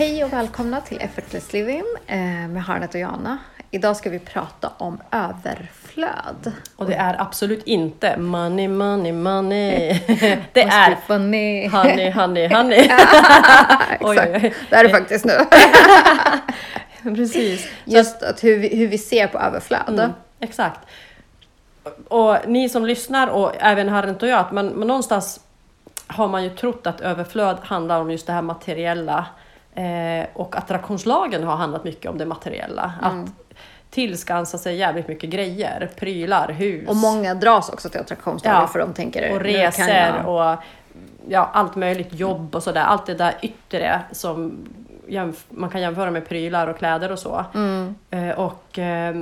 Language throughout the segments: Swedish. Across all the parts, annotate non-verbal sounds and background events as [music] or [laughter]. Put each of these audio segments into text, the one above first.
Hej och välkomna till Effortless Living eh, med Harnet och Jana. Idag ska vi prata om överflöd. Och det är absolut inte money, money, money. [laughs] Det är funny. honey, honey, [laughs] honey. Exakt. Oj, oj. Det är det faktiskt nu. [laughs] Precis. Just att hur, vi, hur vi ser på överflöd. Mm, exakt. Och ni som lyssnar och även Harriet och jag, att man, man någonstans har man ju trott att överflöd handlar om just det här materiella. Eh, och attraktionslagen har handlat mycket om det materiella. Mm. Att tillskansa sig jävligt mycket grejer, prylar, hus. Och många dras också till attraktionslagen Ja. för de tänker och resor jag- och ja, allt möjligt, jobb och sådär. Allt det där yttre som man kan jämföra med prylar och kläder och så. Mm. Eh, och eh,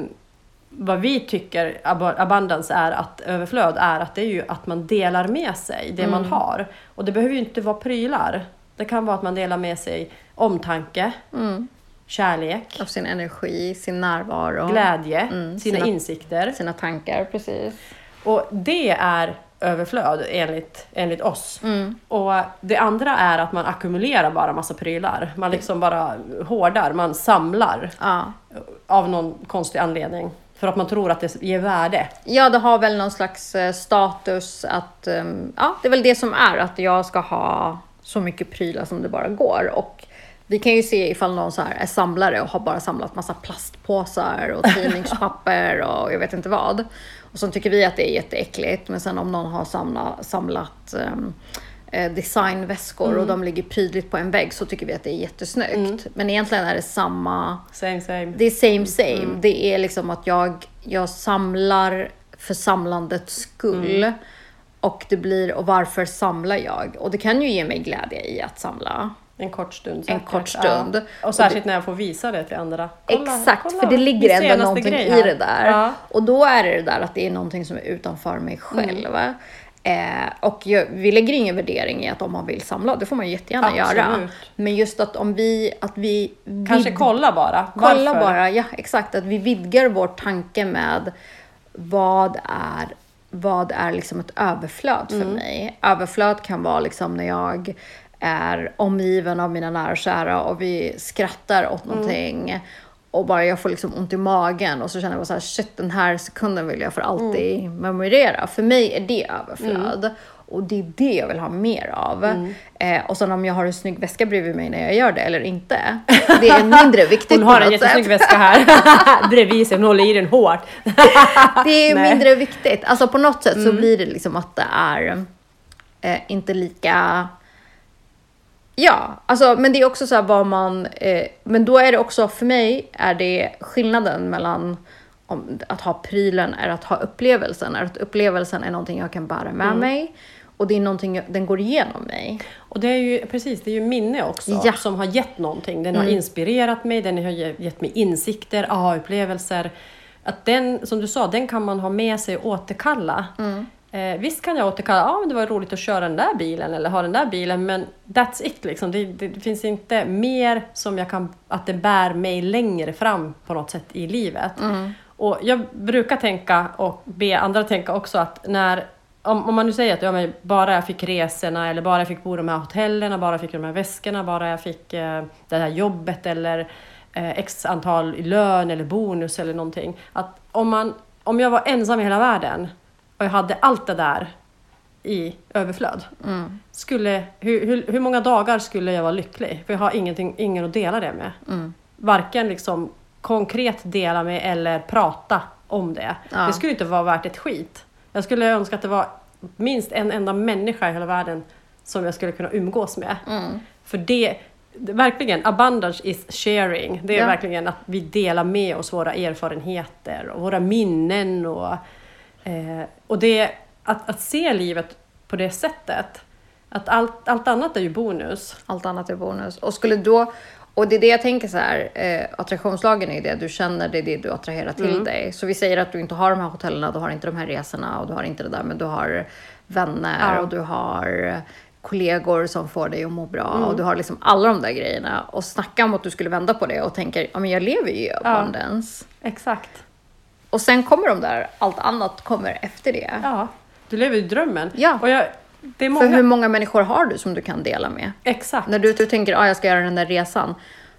vad vi tycker ab- abundance är att överflöd är att det är ju att man delar med sig det man Mm. har. Och det behöver ju inte vara prylar. Det kan vara att man delar med sig omtanke, Mm. kärlek, Av sin energi, sin närvaro, glädje, Mm, sina, sina- insikter. sina tankar. Precis. Och det är överflöd enligt, enligt oss. Mm. Och det andra är att man ackumulerar bara massa prylar. Man liksom bara hårdar, man samlar Ja. av någon konstig anledning. För att man tror att det ger värde. Ja, det har väl någon slags eh, status att, ehm, ja, det är väl det som är att jag ska ha så mycket prylar som det bara går. Och vi kan ju se ifall någon så här är samlare och har bara samlat massa plastpåsar och [laughs] tidningspapper och jag vet inte vad. Och så tycker vi att det är jätteäckligt. Men sen om någon har samla, samlat eh, designväskor och de ligger prydligt på en vägg så tycker vi att det är jättesnyggt. Men egentligen är det samma Same same. det är same same. Det är liksom att jag, jag samlar för samlandets skull. Och det blir, och varför samlar jag? Och det kan ju ge mig glädje i att samla. En kort stund En säkert. kort stund. Ja. Och särskilt när jag får visa det till andra. Kolla, Exakt, kolla, för det ligger ändå någonting i det där. Ja. Och då är det det där att det är någonting som är utanför mig själv. Eh, och jag, vi lägger ingen värdering i att om man vill samla, det får man jättegärna göra. Absolut. Men just att om vi, att vi Kanske kolla bara. Kolla Varför? bara, ja exakt. Att vi vidgar vår tanke med vad är, vad är liksom ett överflöd för Mm. mig. Överflöd kan vara liksom när jag är omgiven av mina nära och kära och vi skrattar åt Mm. någonting och bara jag får liksom ont i magen och så känner jag bara så här, shit den här sekunden vill jag för alltid Mm. memorera. För mig är det överflöd. Och det är det jag vill ha mer av. Mm. Eh, och sen om jag har en snygg väska bredvid mig när jag gör det eller inte. [laughs] Det är mindre viktigt Hon har en jättesnygg sätt. väska här [laughs] bredvid sig, hon håller i den hårt. [laughs] Det är Nej. Mm. mindre viktigt. Alltså på något sätt så blir det liksom att det är eh, inte lika... Ja, alltså, men det är också så här vad man... Eh, men då är det också, för mig, är det skillnaden mellan om, att ha prylen är att ha upplevelsen. Är att upplevelsen är någonting jag kan bära med Mm. mig och det är någonting den går igenom mig. Och det är ju precis, det är ju minne också Ja. Mm. som har gett någonting. Den har inspirerat mig, den har ge- gett mig insikter, aha-upplevelser. Att den, som du sa, den kan man ha med sig och återkalla. Mm. Eh, visst kan jag återkalla, ja men det var roligt att köra den där bilen eller ha den där bilen, men that's it liksom. Det, det, det finns inte mer som jag kan, att det bär mig längre fram på något sätt i livet. Mm. Och jag brukar tänka och be andra tänka också att när om, om man nu säger att ja, men bara jag fick resorna eller bara jag fick bo i de här hotellen, bara jag fick de här väskorna, bara jag fick eh, det här jobbet eller eh, x antal i lön eller bonus eller någonting. Att om, man, om jag var ensam i hela världen och jag hade allt det där i överflöd. Mm. Skulle, hur, hur, hur många dagar skulle jag vara lycklig? För jag har ingenting, ingen att dela det med. Mm. Varken liksom konkret dela med eller prata om det. Ja. Det skulle inte vara värt ett skit. Jag skulle önska att det var minst en enda människa i hela världen som jag skulle kunna umgås med. Mm. För det, verkligen, abundance is sharing. Det är Ja. verkligen att vi delar med oss våra erfarenheter och våra minnen. Och, eh, och det, att, att se livet på det sättet. Att allt, allt annat är ju bonus. Allt annat är bonus. Och skulle då, och det är det jag tänker så här, eh, attraktionslagen är det du känner, det är det du attraherar till Mm. dig. Så vi säger att du inte har de här hotellen, du har inte de här resorna och du har inte det där, men du har vänner Ja. och du har kollegor som får dig att må bra Mm. och du har liksom alla de där grejerna. Och snacka om att du skulle vända på det och tänker, ja men jag lever ju i abundance. Exakt. Och sen kommer de där, allt annat kommer efter det. Ja, du lever i drömmen. Ja. Och jag, det är För hur många... många människor har du som du kan dela med? Exakt. När du, du tänker att ah, jag ska göra den där resan,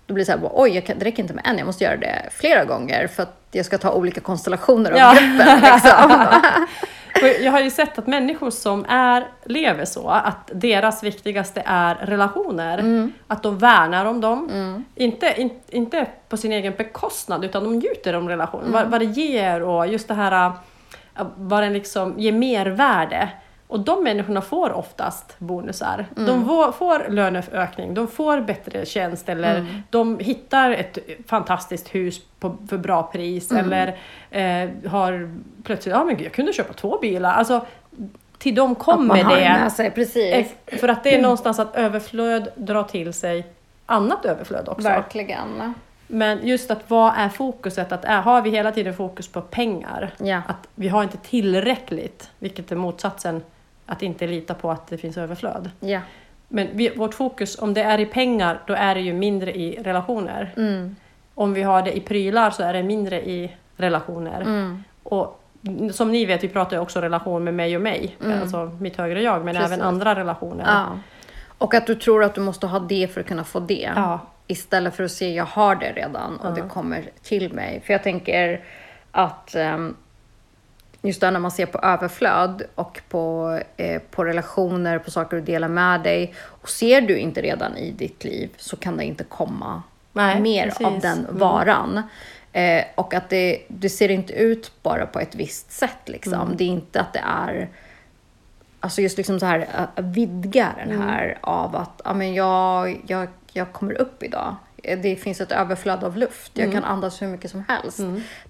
då blir det så här, oj, jag kan, det räcker inte med en, jag måste göra det flera gånger för att jag ska ta olika konstellationer av Ja. gruppen. [laughs] Liksom. [laughs] Jag har ju sett att människor som är, lever så, att deras viktigaste är relationer. Mm. Att de värnar om dem. Inte, in, inte på sin egen bekostnad, utan de njuter om relationen. Mm. Vad, vad det ger och just det här äh, vad den liksom ger mervärde. Och de människorna får oftast bonusar. Mm. De får, löneökning, de får bättre tjänst eller Mm. de hittar ett fantastiskt hus på, för bra pris Mm. eller eh, har plötsligt, ja men gud, jag kunde köpa två bilar. Alltså, till dem Att kommer man har det med sig, precis. För att det är någonstans att överflöd drar till sig annat överflöd också. Verkligen. Men just att vad är fokuset? Att är, har vi hela tiden fokus på pengar? Ja. Att vi har inte tillräckligt, vilket är motsatsen att inte lita på att det finns överflöd. Ja. Men vi, vårt fokus, om det är i pengar, då är det ju mindre i relationer. Mm. Om vi har det i prylar så är det mindre i relationer. Mm. Och som ni vet, vi pratar ju också relation med mig och mig, alltså mitt högre jag, men Mm. Precis. även andra relationer. Ja. Och att du tror att du måste ha det för att kunna få det. Ja. Istället för att se, jag har det redan och det kommer till mig. För jag tänker att ehm, just där när man ser på överflöd och på, eh, på relationer, på saker du delar med dig. Och ser du inte redan i ditt liv så kan det inte komma Nej, mer precis. av den Mm. varan. Eh, och att det, det ser inte ut bara på ett visst sätt. Liksom. Mm. Det är inte att det är Alltså just liksom så här att vidga den Mm. här av att ja, men jag, jag, jag kommer upp idag. Det finns ett överflöd av luft. Jag Mm. kan andas hur mycket som helst.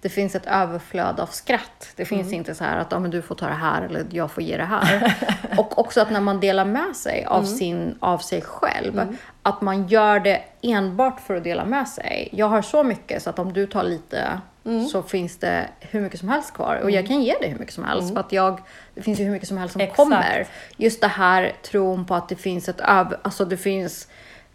Det finns ett överflöd av skratt. Det finns Mm. inte så här att ja, men du får ta det här eller jag får ge det här. [laughs] och också att när man delar med sig av, Mm. sin, av sig själv, att man gör det enbart för att dela med sig. Jag har så mycket så att om du tar lite Mm. så finns det hur mycket som helst kvar. Och jag kan ge dig hur mycket som helst. För att jag, det finns ju hur mycket som helst som Exakt. kommer. Just det här tron på att det finns ett över... Alltså det finns...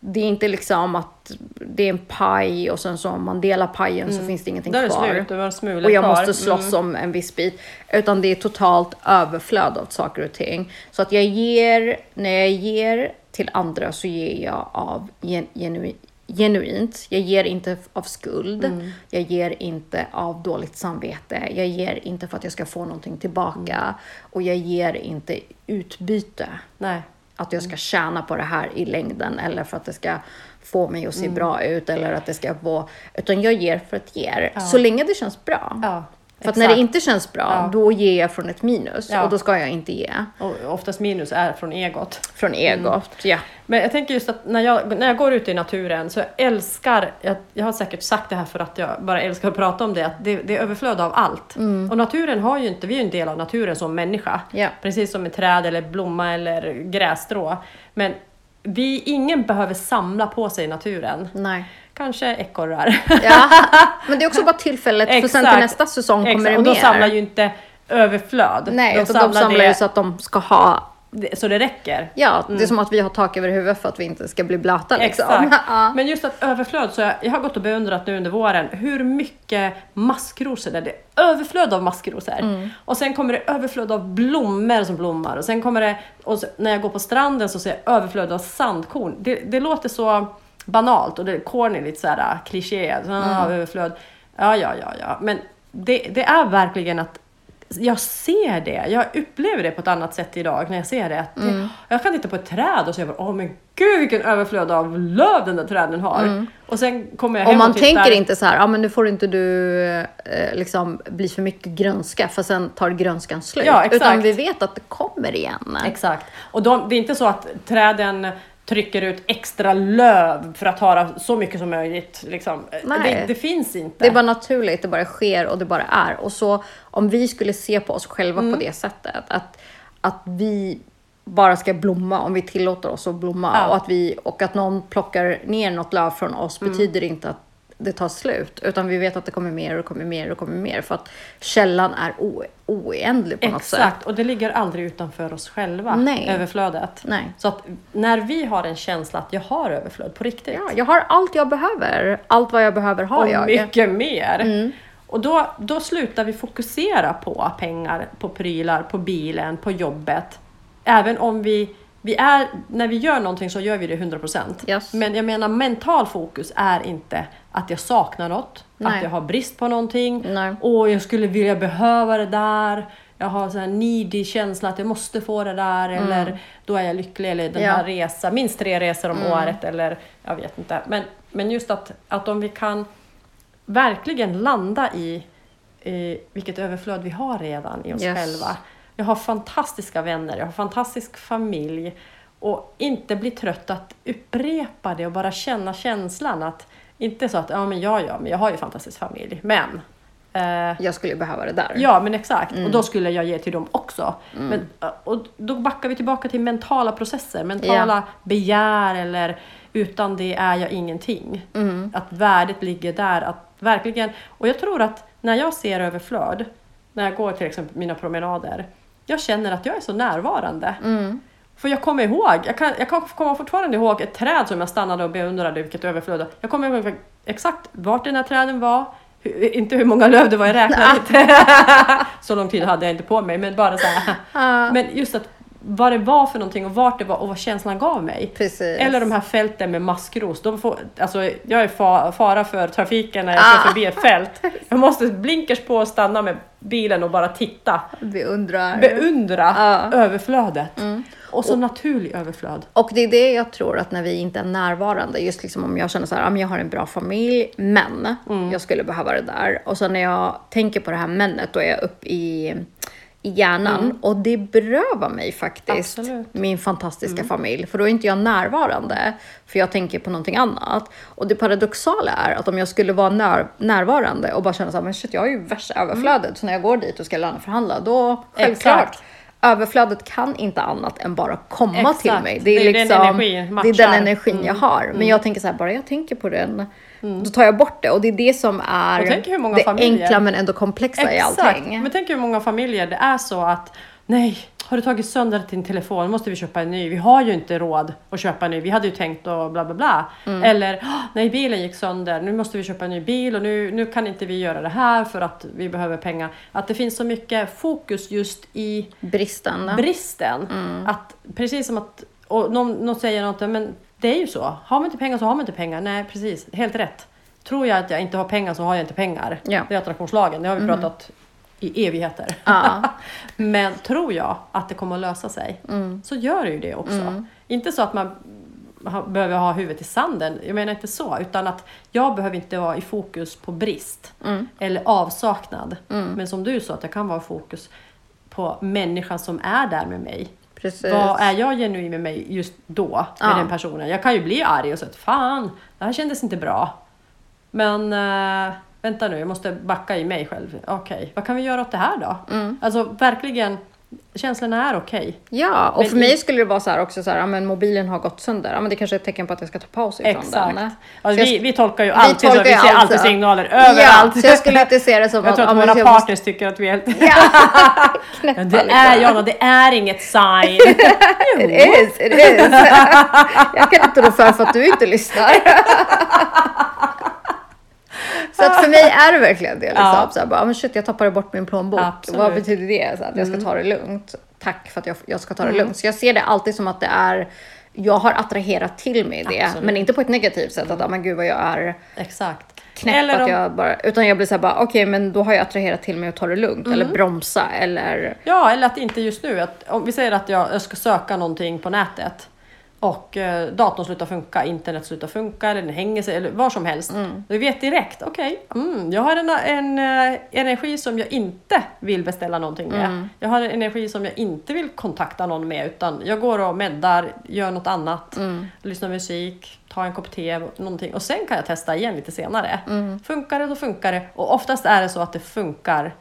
Det är inte liksom att det är en paj och sen så om man delar pajen så finns det ingenting Där kvar. slut, det var smulor och jag kvar. måste slåss om en viss bit. Utan det är totalt överflöd av saker och ting. Så att jag ger, när jag ger till andra så ger jag av gen, genu, genuint. Jag ger inte av skuld. Mm. Jag ger inte av dåligt samvete. Jag ger inte för att jag ska få någonting tillbaka. Mm. Och jag ger inte utbyte. Nej. Att jag ska tjäna på det här i längden eller för att det ska få mig att se bra ut eller att det ska vara... Utan jag ger för att ge. Så länge det känns bra. Ja, För att när det inte känns bra, Ja. då ger jag från ett minus. Ja. Och då ska jag inte ge Och oftast minus är från egot. från egot. Ja. Men jag tänker just att när jag, när jag går ut i naturen så jag älskar, jag, jag har säkert sagt det här för att jag bara älskar att prata om det, att det, det är överflöd av allt. Och naturen har ju inte, vi är ju en del av naturen som människa. Ja. Precis som ett träd eller blomma eller grässtrå. Men vi, ingen behöver samla på sig naturen. Nej. Kanske ekorrar. Ja. Men det är också bara tillfället, för sen till nästa säsong kommer Exakt, det och mer. då samlar ju inte överflöd. Nej, de utan de samlar det, ju så att de ska ha... så det räcker. Ja, det är som att vi har tak över huvudet för att vi inte ska bli blöta liksom. Exakt. [laughs] Men just att överflöd, så jag, jag har gått och beundrat nu under våren hur mycket maskrosor det är. Det är överflöd av maskrosor. Mm. Och sen kommer det överflöd av blommor som blommar. Och sen kommer det, och så, när jag går på stranden så ser jag överflöd av sandkorn. Det, det låter så banalt och det är corny, lite såhär kliché. Så, Mm. ah, överflöd. Ja, ja, ja, ja. Men det, det är verkligen att jag ser det, jag upplever det på ett annat sätt idag när jag ser det. Att det Mm. Jag kan titta på ett träd och säga åh men gud vilken överflöd av löv den där träden har. Och sen kommer jag hem Och Mm. man och tittar. tänker inte så här, ja men nu får inte du eh, liksom bli för mycket grönska för sen tar grönskan slut. Ja. Utan vi vet att det kommer igen. Exakt. Och de, det är inte så att träden trycker ut extra löv för att ha så mycket som möjligt. Liksom. Det, det finns inte. Det är bara naturligt, det bara sker och det bara är. Och så om vi skulle se på oss själva Mm. på det sättet, att, att vi bara ska blomma om vi tillåter oss att blomma Ja. och, att vi, och att någon plockar ner något löv från oss Mm. betyder inte att det tar slut, utan vi vet att det kommer mer och kommer mer och kommer mer för att källan är oändlig på något sätt. Exakt, och det ligger aldrig utanför oss själva, Nej. överflödet. Nej. Så att när vi har en känsla att jag har överflöd på riktigt, Ja, jag har allt jag behöver. Allt vad jag behöver har och jag. mycket mer. Mm. Och då, då slutar vi fokusera på pengar, på prylar, på bilen, på jobbet. även om vi, vi är, när vi gör någonting så gör vi det 100%. Yes. Men jag menar mental fokus är inte att jag saknar något, Nej. att jag har brist på någonting, Nej. och jag skulle vilja behöva det där. Jag har så här needy känsla att jag måste få det där eller då är jag lycklig eller den Mm. Ja. här resan, minst tre resor om året eller jag vet inte. Men, men just att, att om vi kan verkligen landa i eh, vilket överflöd vi har redan i oss Yes. själva. Jag har fantastiska vänner, jag har fantastisk familj och inte bli trött att upprepa det och bara känna känslan att inte så att ja men jag ja, men jag har ju fantastisk familj, men eh, Jag skulle behöva det där. Ja, men exakt. Mm. Och då skulle jag ge till dem också. Men, eh, och då backar vi tillbaka till mentala processer, mentala begär eller utan det är jag ingenting. Mm. Att värdet ligger där. Att verkligen, och jag tror att när jag ser överflöd, när jag går till exempel mina promenader, jag känner att jag är så närvarande. Mm. För jag kommer ihåg, jag kan, jag kan komma fortfarande ihåg ett träd som jag stannade och beundrade vilket överflöd. Jag kommer ihåg exakt vart den här träden var, hu- inte hur många löv det var, jag räknade [laughs] inte. [laughs] så lång tid hade jag inte på mig, men bara så här. Men just att vad det var för någonting och vart det var och vad känslan gav mig. Precis. Eller de här fälten med maskros. De får, alltså, jag är fa, fara för trafiken när jag kör Ah. förbi ett fält. Jag måste blinkers på och stanna med bilen och bara titta. Beundrar. Beundra Ja. överflödet. Och så naturlig överflöd. Och det är det jag tror att när vi inte är närvarande, just liksom om jag känner så här, "Ja, men jag har en bra familj, men Mm. jag skulle behöva det där. Och så när jag tänker på det här männet, då är jag upp i, i hjärnan och det berövar mig faktiskt Mm. Absolut. Mm. min fantastiska familj, för då är inte jag närvarande, för jag tänker på någonting annat. Och det paradoxala är att om jag skulle vara när, närvarande och bara känna så här, men shit, jag har ju värsta överflödet, så när jag går dit och ska löneförhandla, då självklart Mm. Exakt. Överflödet kan inte annat än bara komma Exakt. till mig. Det är den liksom, energin det är den. Mm. energin jag har. Men jag tänker så här, bara jag tänker på den, då tar jag bort det. Och det är det som är det familjer- enkla men ändå komplexa i allting. Men tänk hur många familjer det är så att nej, har du tagit sönder din telefon måste vi köpa en ny. Vi har ju inte råd att köpa en ny. Vi hade ju tänkt och bla bla bla. Mm. Eller "Åh, nej, bilen gick sönder. Nu måste vi köpa en ny bil och nu, nu kan inte vi göra det här för att vi behöver pengar. Att det finns så mycket fokus just i Bristen. bristen. Mm. Att, precis som att, och någon, någon säger något, men det är ju så. Har man inte pengar så har man inte pengar. Nej, precis. Helt rätt. Tror jag att jag inte har pengar så har jag inte pengar. Ja. Mm. Det är attraktionslagen. Det har vi pratat i evigheter. Ja. [laughs] men tror jag att det kommer att lösa sig Mm. så gör det ju det också. Inte så att man behöver ha huvudet i sanden. Jag menar inte så. Utan att jag behöver inte vara i fokus på brist. Mm. Eller avsaknad. Men som du sa, att jag kan vara i fokus på människan som är där med mig. Precis. Vad är jag genuin med mig just då med Ja. den personen? Jag kan ju bli arg och säga att fan, det här kändes inte bra. Men eh, vänta nu, jag måste backa i mig själv. Okej, vad kan vi göra åt det här då? Mm. Alltså verkligen, känslorna är okej. Ja, och Men för mig skulle det vara så här också så här, ja, men mobilen har gått sönder. Ja, men det kanske är ett tecken på att jag ska ta paus ifrån Exakt. den. Alltså, Så vi, jag- vi tolkar ju alltid så, tolkar vi ser allt alltid så. signaler Ja, överallt. så jag skulle inte se det [laughs] som jag tror att ja, men våra jag måste- partners tycker att vi är helt... Ja, [laughs] Men det är Jonna, det är inget sign. [laughs] It is, it is. jag kan inte rå för för att du inte lyssnar. Så att för mig [laughs] är det verkligen det. Liksom. Ja. Så här, bara, "Ah, men shit, jag tappade bort min plånbok. Absolut. Mm. Vad betyder det? Så att jag ska ta det lugnt. Tack för att jag, jag ska ta det lugnt. Så jag ser det alltid som att det är jag har attraherat till mig det, Absolut. men inte på ett negativt sätt. Att, ah, men gud vad jag är Exakt. knäpp. Eller att jag bara, utan jag blir så här bara, okej, men då har jag attraherat till mig att ta det lugnt. Eller Mm. bromsa eller... Ja, eller att inte just nu. Att, om vi säger att jag, jag ska söka någonting på nätet och eh, datorn slutar funka, internet slutar funka eller den hänger sig eller vad som helst. Vi vet direkt, okej, mm, jag har en, en eh, energi som jag inte vill beställa någonting med. Jag har en energi som jag inte vill kontakta någon med utan jag går och meddar, gör något annat, lyssnar musik, tar en kopp te, någonting och sen kan jag testa igen lite senare. Funkar det, då funkar det. Och oftast är det så att det funkar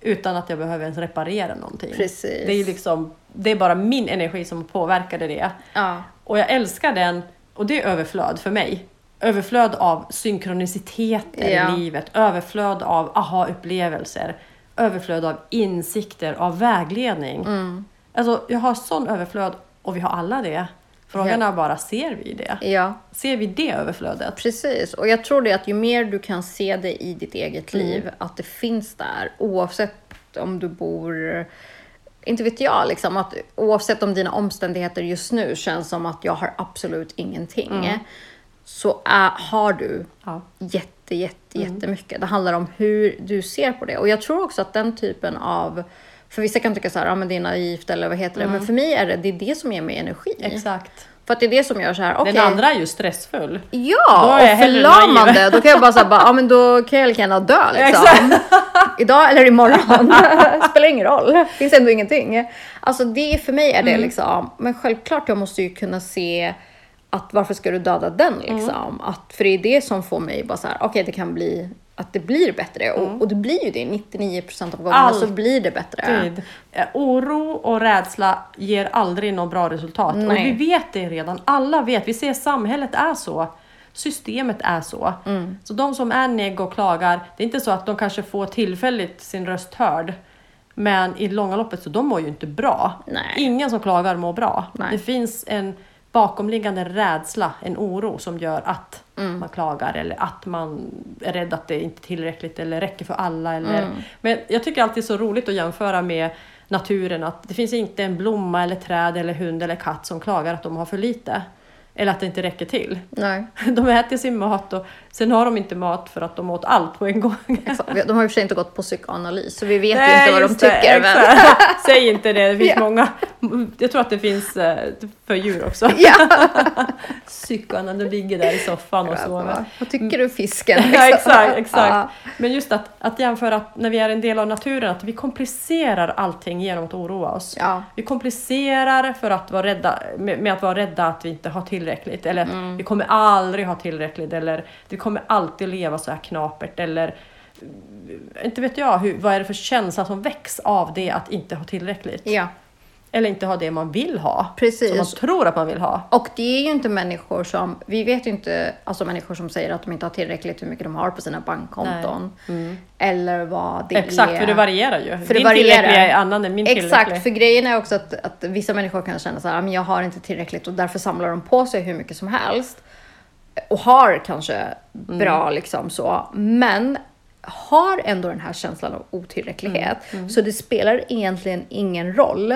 utan att jag behöver ens reparera någonting. Precis. Det är, liksom, det är bara min energi som påverkade det. Ja. Och jag älskar den, och det är överflöd för mig. Överflöd av synkroniciteter Ja. i livet, överflöd av aha-upplevelser, överflöd av insikter, av vägledning. Mm. Alltså, jag har sån överflöd och vi har alla det. Frågan är bara, ser vi det? ja. Ser vi det överflödet? Precis, och jag tror det att ju mer du kan se det i ditt eget Mm. liv, att det finns där oavsett om du bor inte vet jag, liksom, att oavsett om dina omständigheter just nu känns som att jag har absolut ingenting, så är, har du Ja. jätte, jätte, jättemycket. Det handlar om hur du ser på det. Och jag tror också att den typen av, för vissa kan tycka så här, ja men det är naivt eller vad heter det, men för mig är det, det är det som ger mig energi. Exakt. För att det är det som gör så här, okej. Den andra är ju stressfull. Ja, och förlamande. Då kan jag bara säga, ja men då kan jag lika gärna dö [laughs] liksom. Idag eller imorgon. [laughs] Spelar ingen roll. Finns ändå ingenting. Alltså det för mig är det Mm. liksom, men självklart jag måste ju kunna se att varför ska du döda den Mm. liksom? Att, för det är det som får mig bara så här, okej det kan bli att det blir bättre. Och, och det blir ju det, 99% av gångerna så Mm. Blir det bättre. Tid. Eh, Oro och rädsla ger aldrig något bra resultat. Och Nej. vi vet det redan. Alla vet. Vi ser samhället är så. Systemet är så. Mm. Så de som är negg och klagar, det är inte så att de kanske får tillfälligt sin röst hörd. Men i långa loppet så de mår ju inte bra. Nej. Ingen som klagar mår bra. Nej. Det finns en bakomliggande rädsla, en oro som gör att Mm. man klagar eller att man är rädd att det inte är tillräckligt eller räcker för alla. Eller... Mm. Men jag tycker alltid det är så roligt att jämföra med naturen att det finns inte en blomma eller träd eller hund eller katt som klagar att de har för lite. Eller att det inte räcker till. Nej. [laughs] De äter sin mat och sen har de inte mat för att de åt allt på en gång. Exakt. De har i och för sig inte gått på psykoanalys, så vi vet ju Nej, inte vad de det, tycker. men... [laughs] Säg inte det, det finns Ja. många. Jag tror att det finns eh, för djur också. [laughs] Ja. Psykoanalys, ligger där i soffan och sover. Vad tycker du fisken? [laughs] Ja, exakt, exakt. Ja. Men just att, att jämföra att när vi är en del av naturen, att vi komplicerar allting genom att oroa oss. Ja. Vi komplicerar för att vara rädda, med, med att vara rädda att vi inte har tillräckligt. Eller Mm. vi kommer aldrig ha tillräckligt. Eller vi kommer alltid leva så här knapert. Eller inte vet jag, hur, vad är det för känsla som väcks av det att inte ha tillräckligt? ja. Eller inte ha det man vill ha. Precis. Som man tror att man vill ha. Och det är ju inte människor som, vi vet ju inte, alltså människor som säger att de inte har tillräckligt hur mycket de har på sina bankkonton. Eller vad det Exakt, är. för det varierar ju. För det Din varierar. tillräckliga är annan än min tillräckliga. Exakt, för grejen är också att, att vissa människor kan känna så här, "Ah, men jag har inte tillräckligt och därför samlar de på sig hur mycket som helst. Och har kanske bra liksom så, men har ändå den här känslan av otillräcklighet. Så det spelar egentligen ingen roll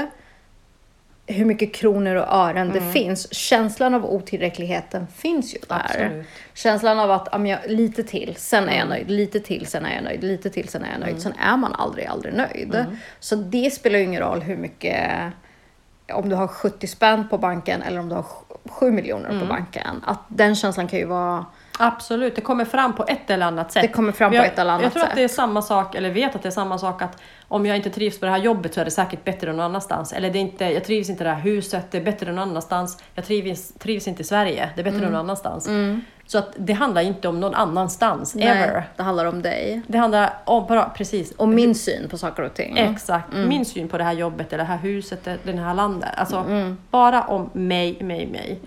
hur mycket kronor och ören det finns. Känslan av otillräckligheten finns ju där. Absolut. Känslan av att jag, lite till, sen är jag nöjd, lite till, sen är jag nöjd, lite till, sen är jag nöjd. Sen är man aldrig, aldrig nöjd. Så det spelar ju ingen roll hur mycket, om du har 70 spänn på banken eller om du har 7 miljoner på banken. Att den känslan kan ju vara Absolut, det kommer fram på ett eller annat sätt. Det kommer fram på Jag- ett eller annat Jag tror att sätt. det är samma sak, eller vet att det är samma sak att om jag inte trivs på det här jobbet så är det säkert bättre någon annanstans. Eller det är inte, jag trivs inte i det här huset, det är bättre någon annanstans. Jag trivs, trivs inte i Sverige, det är bättre Mm. någon annanstans. Så att det handlar inte om någon annanstans, ever. Nej, det handlar om dig. Det handlar om bara precis Och min syn på saker och ting. Exakt. Mm. Min syn på det här jobbet, eller det här huset, det här landet. Alltså Mm. bara om mig, mig, mig.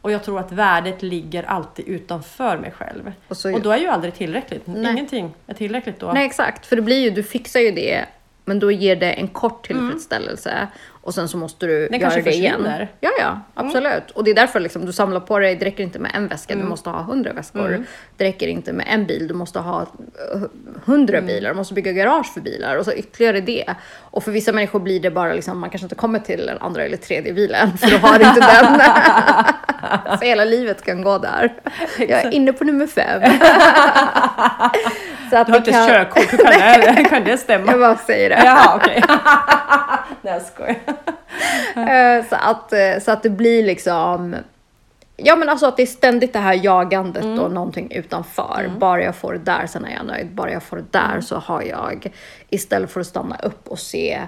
Och jag tror att värdet ligger alltid utanför mig själv. Och Och, så- då är ju aldrig tillräckligt. Nej. Ingenting är tillräckligt då. Nej exakt, för det blir ju, du fixar ju det men då ger det en kort tillfredsställelse och sen så måste du Den göra kanske det igen. försvinner. Ja, ja, absolut. Och det är därför liksom, du samlar på dig, det räcker inte med en väska, du måste ha hundra väskor. Det räcker inte med en bil, du måste ha eh, hundra bilar, du måste bygga garage för bilar och så ytterligare det. Och för vissa människor blir det bara liksom, man kanske inte kommer till den andra eller tredje bilen för du har inte den. [laughs] så hela livet kan gå där. Jag är inne på nummer fem. så att Du har inte körkort, hur kan det, kan det [laughs] stämma? Jag bara säger det. Jaha, okej. [laughs] Nej, jag skojar. [laughs] Eh, så, att, eh, så att det blir liksom... Ja men alltså att det är ständigt det här jagandet Mm. och någonting utanför. Bara jag får det där sen är jag nöjd. Bara jag får det där Mm. så har jag. Istället för att stanna upp och se.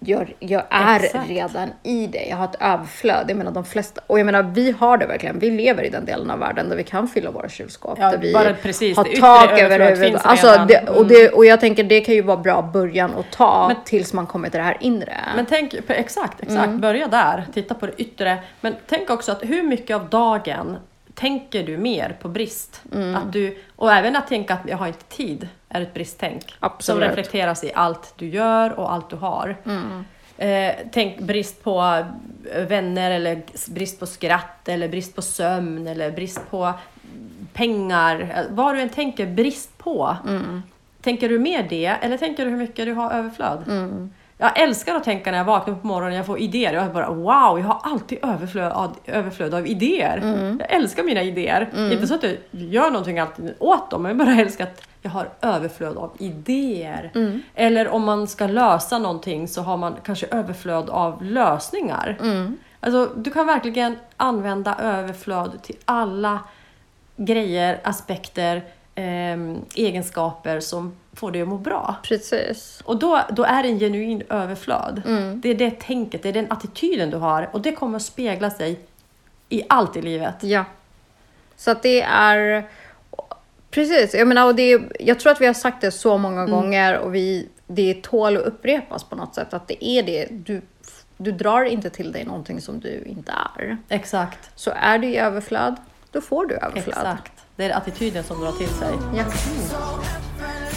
Jag, jag är Exakt. redan i det. Jag har ett överflöd. Jag menar de flesta. Och jag menar vi har det verkligen. Vi lever i den delen av världen där vi kan fylla våra kylskåp. Ja, där vi precis. har tak över huvudet. Alltså, det, och, Mm. det, och jag tänker det kan ju vara bra början att ta Men- tills man kommer till det här inre. Men tänk, exakt, exakt. Mm. Börja där, titta på det yttre. Men tänk också att hur mycket av dagen tänker du mer på brist? Mm. Att du, och även att tänka att jag har inte tid är ett bristtänk. Som Absolut. reflekteras i allt du gör och allt du har. Mm. Eh, tänk brist på eh, vänner eller brist på skratt eller brist på sömn eller brist på pengar. Eh, Vad du än tänker brist på. Mm. Tänker du mer det eller tänker du hur mycket du har överflöd? Jag älskar att tänka när jag vaknar på morgonen och jag får idéer. Jag bara wow, jag har alltid överflöd av, överflöd av idéer. Jag älskar mina idéer. Inte så att jag gör någonting alltid åt dem, men jag bara älskar att jag har överflöd av idéer. Eller om man ska lösa någonting så har man kanske överflöd av lösningar. Alltså, du kan verkligen använda överflöd till alla grejer, aspekter, ehm, egenskaper som får dig att må bra. Precis. Och då, då är det en genuin överflöd. Det är det tänket, det är den attityden du har och det kommer att spegla sig i allt i livet. Ja. Så att det är... Precis, jag menar, och det är, jag tror att vi har sagt det så många gånger och vi, det tål att upprepas på något sätt. Att det är det. Du, du drar inte till dig någonting som du inte är. Exakt. Så är du i överflöd, då får du överflöd. Exakt. Det är attityden som drar till sig. Ja. so